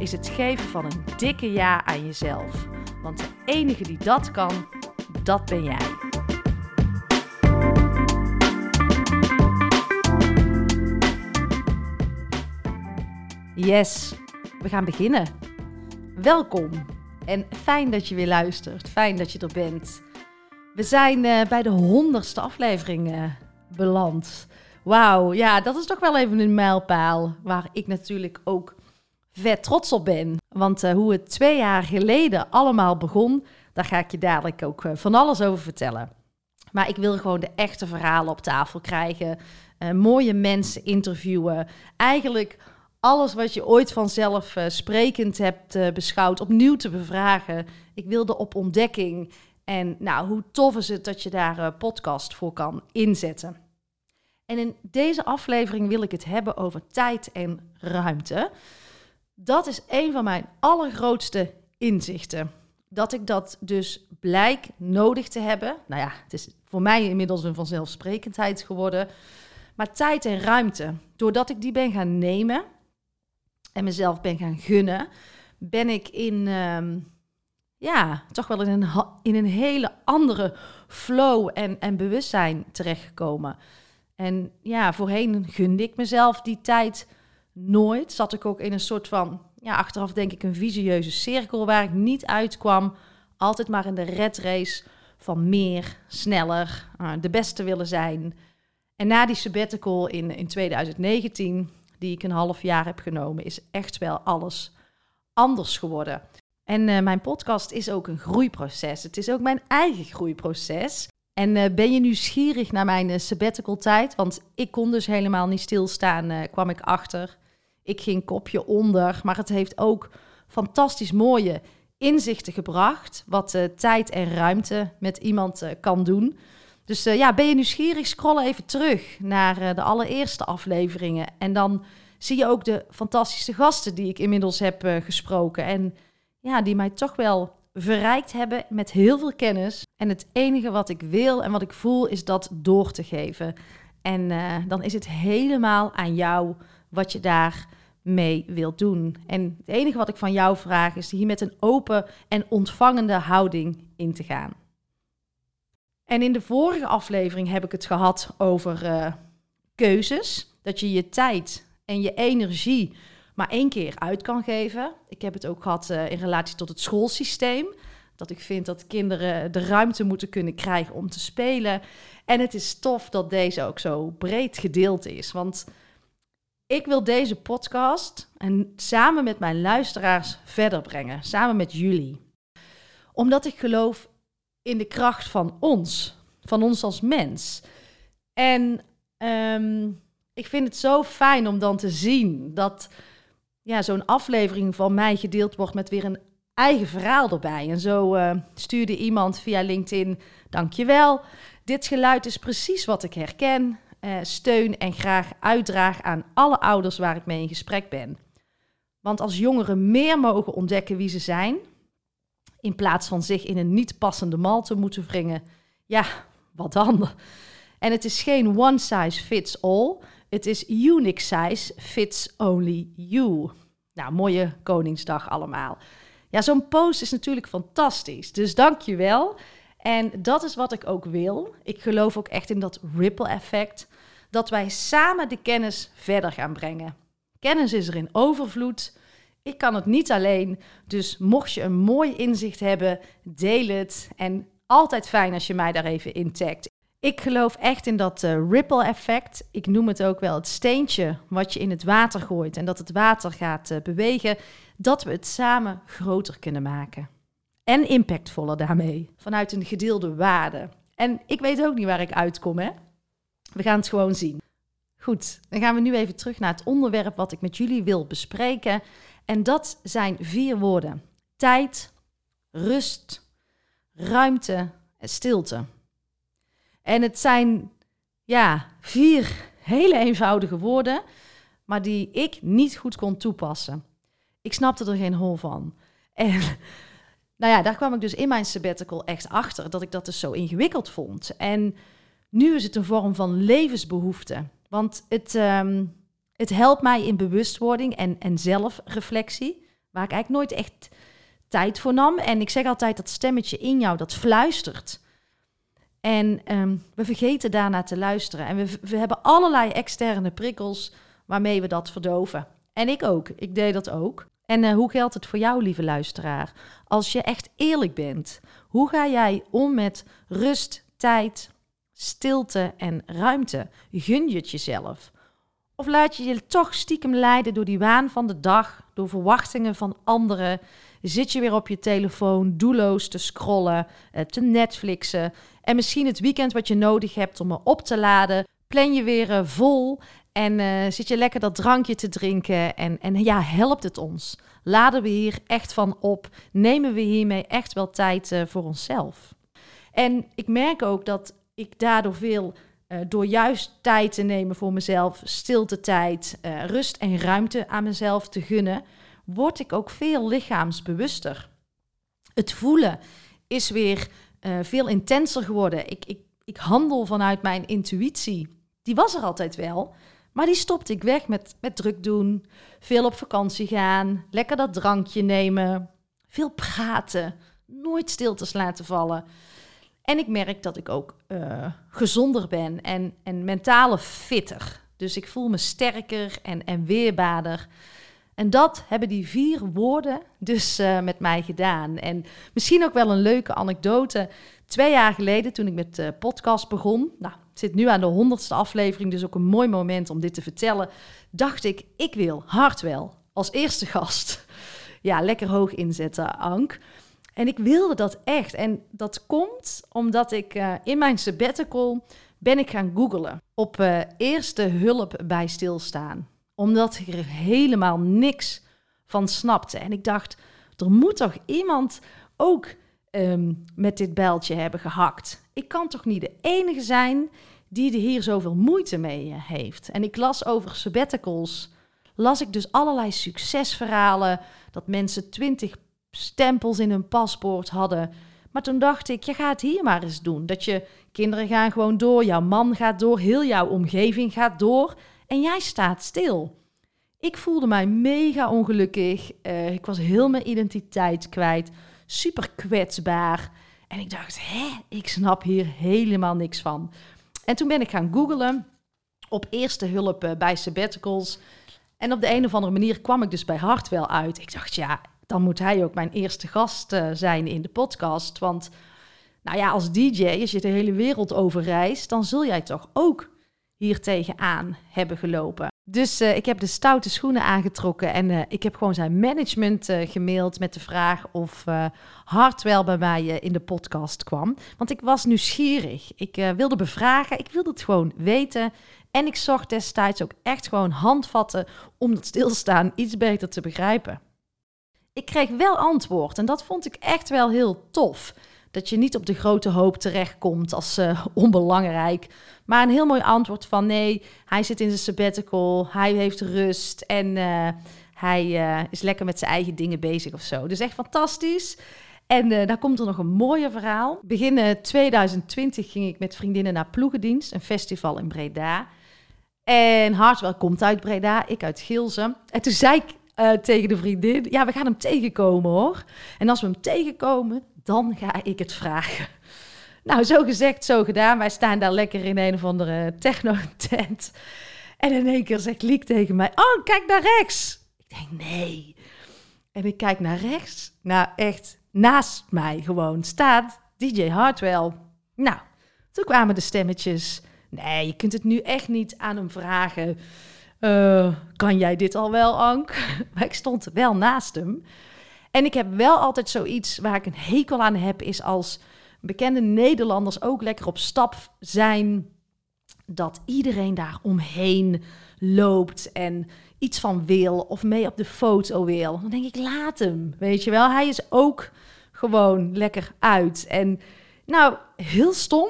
is het geven van een dikke ja aan jezelf. Want de enige die dat kan, dat ben jij. Yes, we gaan beginnen. Welkom en fijn dat je weer luistert. Fijn dat je er bent. We zijn uh, bij de honderdste aflevering uh, beland. Wauw, ja, dat is toch wel even een mijlpaal waar ik natuurlijk ook vet trots op ben. Want uh, hoe het twee jaar geleden allemaal begon, daar ga ik je dadelijk ook van alles over vertellen. Maar ik wil gewoon de echte verhalen op tafel krijgen, mooie mensen interviewen. Eigenlijk alles wat je ooit vanzelf sprekend hebt beschouwd, opnieuw te bevragen. Ik wilde op ontdekking. En nou, hoe tof is het dat je daar podcast voor kan inzetten. En in deze aflevering wil ik het hebben over tijd en ruimte. Dat is een van mijn allergrootste inzichten. Dat ik dat dus blijk nodig te hebben. Nou ja, het is voor mij inmiddels een vanzelfsprekendheid geworden. Maar tijd en ruimte, doordat ik die ben gaan nemen en mezelf ben gaan gunnen, ben ik in, ehm, ja, toch wel in een, in een hele andere flow en, en bewustzijn terechtgekomen. En ja, voorheen gunde ik mezelf die tijd nooit. Zat ik ook in een soort van, ja, achteraf denk ik een visieuze cirkel waar ik niet uitkwam. Altijd maar in de red race van meer, sneller, uh, de beste willen zijn. En na die sabbatical in, in 2019, die ik een half jaar heb genomen, is echt wel alles anders geworden. En uh, mijn podcast is ook een groeiproces. Het is ook mijn eigen groeiproces. En uh, ben je nieuwsgierig naar mijn uh, sabbatical tijd? Want ik kon dus helemaal niet stilstaan, uh, kwam ik achter. Ik ging kopje onder, maar het heeft ook fantastisch mooie inzichten gebracht. Wat tijd en ruimte met iemand kan doen. Dus ja, ben je nieuwsgierig? Scroll even terug naar de allereerste afleveringen. En dan zie je ook de fantastische gasten die ik inmiddels heb gesproken. En ja, die mij toch wel verrijkt hebben met heel veel kennis. En het enige wat ik wil en wat ik voel is dat door te geven. En uh, dan is het helemaal aan jou wat je daar mee wilt doen. En het enige wat ik van jou vraag is hier met een open en ontvangende houding in te gaan. En in de vorige aflevering heb ik het gehad over uh, keuzes. Dat je je tijd en je energie maar één keer uit kan geven. Ik heb het ook gehad uh, in relatie tot het schoolsysteem. Dat ik vind dat kinderen de ruimte moeten kunnen krijgen om te spelen. En het is tof dat deze ook zo breed gedeeld is. Want ik wil deze podcast en samen met mijn luisteraars verder brengen. Samen met jullie. Omdat ik geloof in de kracht van ons. Van ons als mens. En um, ik vind het zo fijn om dan te zien dat ja, zo'n aflevering van mij gedeeld wordt met weer een eigen verhaal erbij. En zo uh, stuurde iemand via LinkedIn: Dankjewel. Dit geluid is precies wat ik herken. Uh, steun en graag uitdraag aan alle ouders waar ik mee in gesprek ben. Want als jongeren meer mogen ontdekken wie ze zijn, in plaats van zich in een niet passende mal te moeten wringen, ja, wat dan? En het is geen one size fits all. Het is unique size fits only you. Nou, mooie Koningsdag allemaal. Ja, zo'n post is natuurlijk fantastisch. Dus dank je wel. En dat is wat ik ook wil. Ik geloof ook echt in dat ripple effect. Dat wij samen de kennis verder gaan brengen. Kennis is er in overvloed. Ik kan het niet alleen. Dus mocht je een mooi inzicht hebben, deel het. En altijd fijn als je mij daar even in tagt. Ik geloof echt in dat uh, ripple effect. Ik noem het ook wel het steentje wat je in het water gooit en dat het water gaat uh, bewegen, dat we het samen groter kunnen maken. En impactvoller daarmee, vanuit een gedeelde waarde. En ik weet ook niet waar ik uitkom, hè? We gaan het gewoon zien. Goed, dan gaan we nu even terug naar het onderwerp wat ik met jullie wil bespreken. En dat zijn vier woorden: tijd, rust, ruimte en stilte. En het zijn ja, vier hele eenvoudige woorden, maar die ik niet goed kon toepassen. Ik snapte er geen hol van. En nou ja, daar kwam ik dus in mijn sabbatical echt achter dat ik dat dus zo ingewikkeld vond. En nu is het een vorm van levensbehoefte. Want het, um, het helpt mij in bewustwording en, en zelfreflectie, waar ik eigenlijk nooit echt tijd voor nam. En ik zeg altijd dat stemmetje in jou dat fluistert. En um, we vergeten daarna te luisteren. En we, we hebben allerlei externe prikkels waarmee we dat verdoven. En ik ook. Ik deed dat ook. En uh, hoe geldt het voor jou, lieve luisteraar? Als je echt eerlijk bent, hoe ga jij om met rust, tijd, stilte en ruimte? Gun je het jezelf? Of laat je je toch stiekem leiden door die waan van de dag, door verwachtingen van anderen? Zit je weer op je telefoon doelloos te scrollen, eh, te Netflixen en misschien het weekend wat je nodig hebt om me op te laden, plan je weer uh, vol en uh, zit je lekker dat drankje te drinken en, en ja, helpt het ons? Laden we hier echt van op? Nemen we hiermee echt wel tijd voor onszelf? En ik merk ook dat ik daardoor veel, door juist tijd te nemen voor mezelf, stilte tijd, rust en ruimte aan mezelf te gunnen, word ik ook veel lichaamsbewuster. Het voelen is weer veel intenser geworden. Ik, ik, ik handel vanuit mijn intuïtie. Die was er altijd wel, maar die stopte ik weg met, met druk doen, veel op vakantie gaan, lekker dat drankje nemen, veel praten, nooit stiltes laten vallen. En ik merk dat ik ook uh, gezonder ben en, en mentale fitter. Dus ik voel me sterker en, en weerbaarder. En dat hebben die vier woorden dus uh, met mij gedaan. En misschien ook wel een leuke anekdote. Twee jaar geleden, toen ik met de podcast begon, nou, het zit nu aan de honderdste aflevering, dus ook een mooi moment om dit te vertellen, dacht ik, ik wil Hartwel als eerste gast. Ja, lekker hoog inzetten, Ank. En ik wilde dat echt. En dat komt omdat ik uh, in mijn sabbatical ben ik gaan googlen op eerste hulp bij stilstaan. Omdat ik er helemaal niks van snapte. En ik dacht, er moet toch iemand ook um, met dit bijltje hebben gehakt. Ik kan toch niet de enige zijn die er hier zoveel moeite mee uh, heeft. En ik las over sabbaticals, las ik dus allerlei succesverhalen, dat mensen twintig stempels in hun paspoort hadden. Maar toen dacht ik, je gaat hier maar eens doen. Dat je kinderen gaan gewoon door, jouw man gaat door, heel jouw omgeving gaat door en jij staat stil. Ik voelde mij mega ongelukkig. Uh, ik was heel mijn identiteit kwijt super kwetsbaar. En ik dacht, hè, ik snap hier helemaal niks van. En toen ben ik gaan googlen op eerste hulp eh, bij sabbaticals. En op de een of andere manier kwam ik dus bij Hartwell uit. Ik dacht, ja, dan moet hij ook mijn eerste gast uh, zijn in de podcast. Want, nou ja, als DJ, als je de hele wereld over reist, dan zul jij toch ook hier tegenaan hebben gelopen. Dus uh, ik heb de stoute schoenen aangetrokken en uh, ik heb gewoon zijn management uh, gemaild met de vraag of Hartwell bij mij in de podcast kwam. Want ik was nieuwsgierig. Ik wilde bevragen, ik wilde het gewoon weten. En ik zocht destijds ook echt gewoon handvatten om dat stilstaan iets beter te begrijpen. Ik kreeg wel antwoord en dat vond ik echt wel heel tof. Dat je niet op de grote hoop terechtkomt als uh, onbelangrijk. Maar een heel mooi antwoord van nee, hij zit in zijn sabbatical, hij heeft rust en uh, hij uh, is lekker met zijn eigen dingen bezig of zo. Dus echt fantastisch. En daar komt er nog een mooier verhaal. Begin 2020 ging ik met vriendinnen naar Ploegendienst, een festival in Breda. En Hartwell komt uit Breda, ik uit Gilze. En toen zei ik tegen de vriendin, ja, we gaan hem tegenkomen hoor. En als we hem tegenkomen, dan ga ik het vragen. Nou, zo gezegd, zo gedaan. Wij staan daar lekker in een of andere techno-tent. En in één keer zegt Liek tegen mij, oh, kijk naar rechts. Ik denk, nee. En ik kijk naar rechts. Nou, echt naast mij gewoon staat DJ Hartwell. Nou, toen kwamen de stemmetjes. Nee, je kunt het nu echt niet aan hem vragen. Uh, kan jij dit al wel, Ank? Maar ik stond wel naast hem. En ik heb wel altijd zoiets waar ik een hekel aan heb, is als bekende Nederlanders ook lekker op stap zijn, dat iedereen daar omheen loopt en iets van wil of mee op de foto wil. Dan denk ik, laat hem, weet je wel. Hij is ook gewoon lekker uit. En nou, heel stom.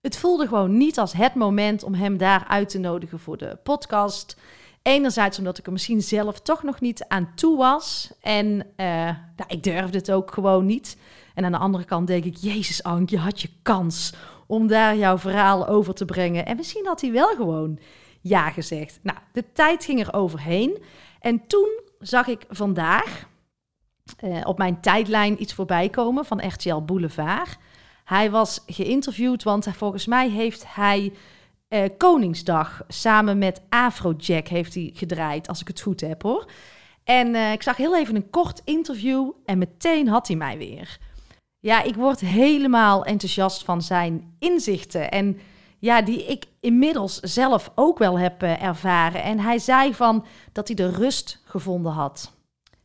Het voelde gewoon niet als het moment om hem daar uit te nodigen voor de podcast. Enerzijds omdat ik er misschien zelf toch nog niet aan toe was. En uh, nou, ik durfde het ook gewoon niet. En aan de andere kant denk ik, Jezus Ank, je had je kans om daar jouw verhaal over te brengen. En misschien had hij wel gewoon ja gezegd. Nou, de tijd ging er overheen. En toen zag ik vandaag uh, op mijn tijdlijn iets voorbij komen van RTL Boulevard. Hij was geïnterviewd, want volgens mij heeft hij uh, Koningsdag samen met Afrojack heeft hij gedraaid, als ik het goed heb hoor. En uh, ik zag heel even een kort interview en meteen had hij mij weer. Ja, ik word helemaal enthousiast van zijn inzichten en ja, die ik inmiddels zelf ook wel heb uh, ervaren. En hij zei van dat hij de rust gevonden had.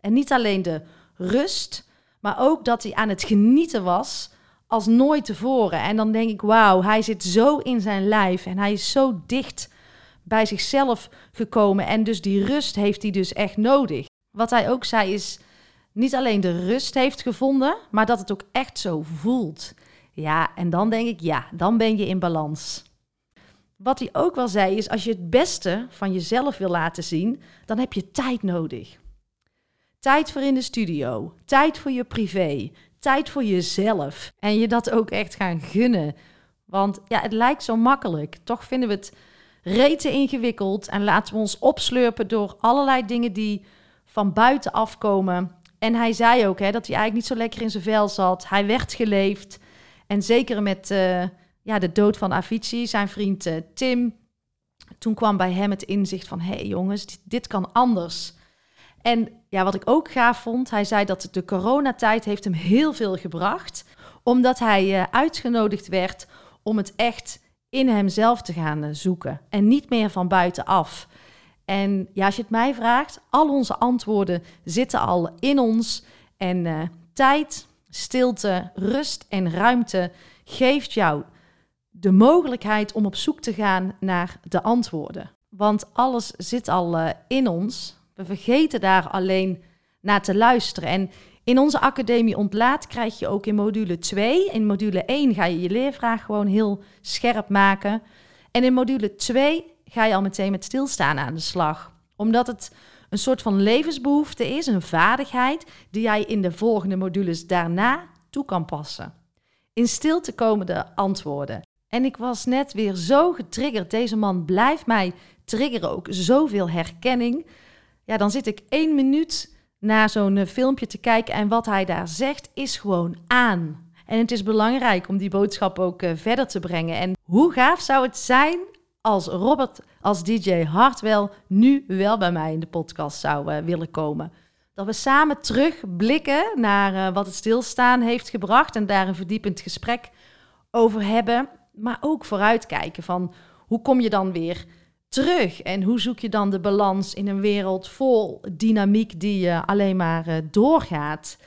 En niet alleen de rust, maar ook dat hij aan het genieten was als nooit tevoren. En dan denk ik, wauw, hij zit zo in zijn lijf en hij is zo dicht bij zichzelf gekomen. En dus die rust heeft hij dus echt nodig. Wat hij ook zei is, niet alleen de rust heeft gevonden, maar dat het ook echt zo voelt. Ja, en dan denk ik, ja, dan ben je in balans. Wat hij ook wel zei is, als je het beste van jezelf wil laten zien, dan heb je tijd nodig. Tijd voor in de studio, tijd voor je privé, tijd voor jezelf. En je dat ook echt gaan gunnen. Want ja, het lijkt zo makkelijk. Toch vinden we het rete ingewikkeld en laten we ons opslurpen door allerlei dingen die van buiten afkomen. En hij zei ook hè, dat hij eigenlijk niet zo lekker in zijn vel zat. Hij werd geleefd. En zeker met uh, ja, de dood van Avicii, zijn vriend uh, Tim. Toen kwam bij hem het inzicht van... hé hey jongens, dit kan anders. En ja, wat ik ook gaaf vond, hij zei dat de coronatijd heeft hem heel veel gebracht, omdat hij uh, uitgenodigd werd om het echt in hemzelf te gaan uh, zoeken en niet meer van buitenaf. En ja, als je het mij vraagt, al onze antwoorden zitten al in ons. En uh, tijd, stilte, rust en ruimte geeft jou de mogelijkheid om op zoek te gaan naar de antwoorden. Want alles zit al in ons. We vergeten daar alleen naar te luisteren. En in onze academie ontlaat krijg je ook in module 2. In module 1 ga je je leervraag gewoon heel scherp maken. En in module 2 ga je al meteen met stilstaan aan de slag. Omdat het een soort van levensbehoefte is, een vaardigheid die jij in de volgende modules daarna toe kan passen. In stilte komen de antwoorden. En ik was net weer zo getriggerd. Deze man blijft mij triggeren, ook zoveel herkenning ja, dan zit ik één minuut naar zo'n eh, filmpje te kijken en wat hij daar zegt is gewoon aan. En het is belangrijk om die boodschap ook uh, verder te brengen. En hoe gaaf zou het zijn als Robert, als DJ Hartwell, nu wel bij mij in de podcast zou uh, willen komen? Dat we samen terugblikken naar wat het stilstaan heeft gebracht en daar een verdiepend gesprek over hebben. Maar ook vooruitkijken van hoe kom je dan weer terug? En hoe zoek je dan de balans in een wereld vol dynamiek die uh, alleen maar uh, doorgaat?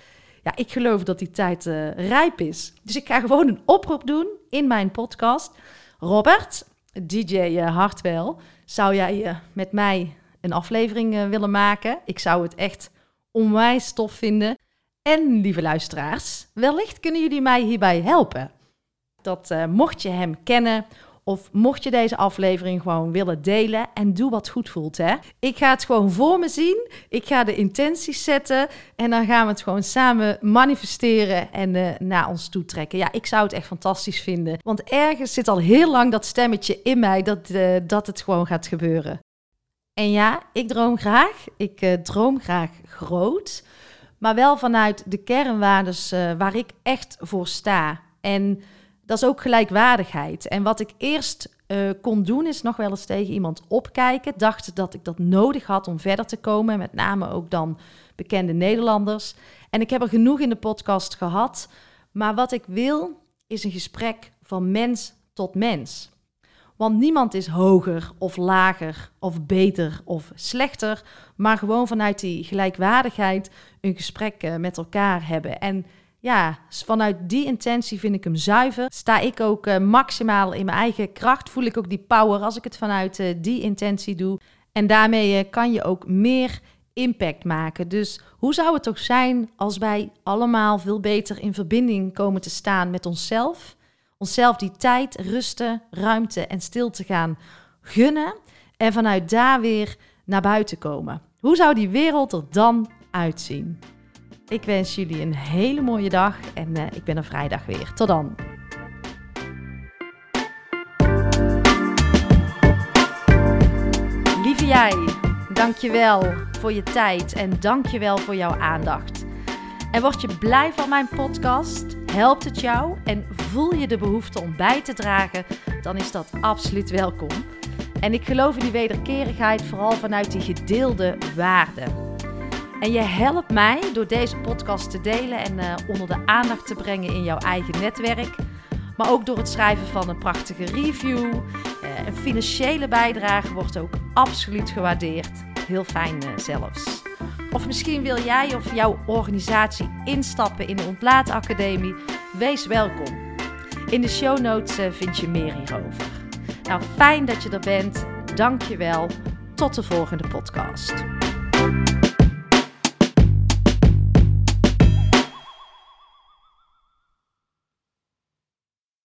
Ja, ik geloof dat die tijd uh, rijp is. Dus ik ga gewoon een oproep doen in mijn podcast. Robert, DJ Hartwell, zou jij met mij een aflevering willen maken? Ik zou het echt onwijs tof vinden. En lieve luisteraars, wellicht kunnen jullie mij hierbij helpen. Dat mocht je hem kennen of mocht je deze aflevering gewoon willen delen en doe wat goed voelt. Hè? Ik ga het gewoon voor me zien. Ik ga de intenties zetten. En dan gaan we het gewoon samen manifesteren en uh, naar ons toe trekken. Ja, ik zou het echt fantastisch vinden. Want ergens zit al heel lang dat stemmetje in mij dat, uh, dat het gewoon gaat gebeuren. En ja, ik droom graag. Ik uh, droom graag groot. Maar wel vanuit de kernwaardes waar ik echt voor sta. En dat is ook gelijkwaardigheid. En wat ik eerst uh, kon doen, is nog wel eens tegen iemand opkijken. Dacht dat ik dat nodig had om verder te komen. Met name ook dan bekende Nederlanders. En ik heb er genoeg in de podcast gehad. Maar wat ik wil, is een gesprek van mens tot mens. Want niemand is hoger of lager of beter of slechter, maar gewoon vanuit die gelijkwaardigheid een gesprek eh, met elkaar hebben. En ja, vanuit die intentie vind ik hem zuiver. Sta ik ook uh, maximaal in mijn eigen kracht. Voel ik ook die power als ik het vanuit uh, die intentie doe. En daarmee uh, kan je ook meer impact maken. Dus hoe zou het toch zijn als wij allemaal veel beter in verbinding komen te staan met onszelf? Onszelf die tijd, rusten, ruimte en stilte gaan gunnen. En vanuit daar weer naar buiten komen. Hoe zou die wereld er dan uitzien? Ik wens jullie een hele mooie dag en uh, ik ben er vrijdag weer. Tot dan. Lieve jij, dankjewel voor je tijd en dankjewel voor jouw aandacht. En word je blij van mijn podcast? Helpt het jou en voel je de behoefte om bij te dragen? Dan is dat absoluut welkom. En ik geloof in die wederkerigheid vooral vanuit die gedeelde waarden. En je helpt mij door deze podcast te delen en uh, onder de aandacht te brengen in jouw eigen netwerk. Maar ook door het schrijven van een prachtige review. Uh, een financiële bijdrage wordt ook absoluut gewaardeerd. Heel fijn uh, zelfs. Of misschien wil jij of jouw organisatie instappen in de Ontlaatacademie. Wees welkom. In de show notes vind je meer hierover. Nou, fijn dat je er bent. Dank je wel. Tot de volgende podcast.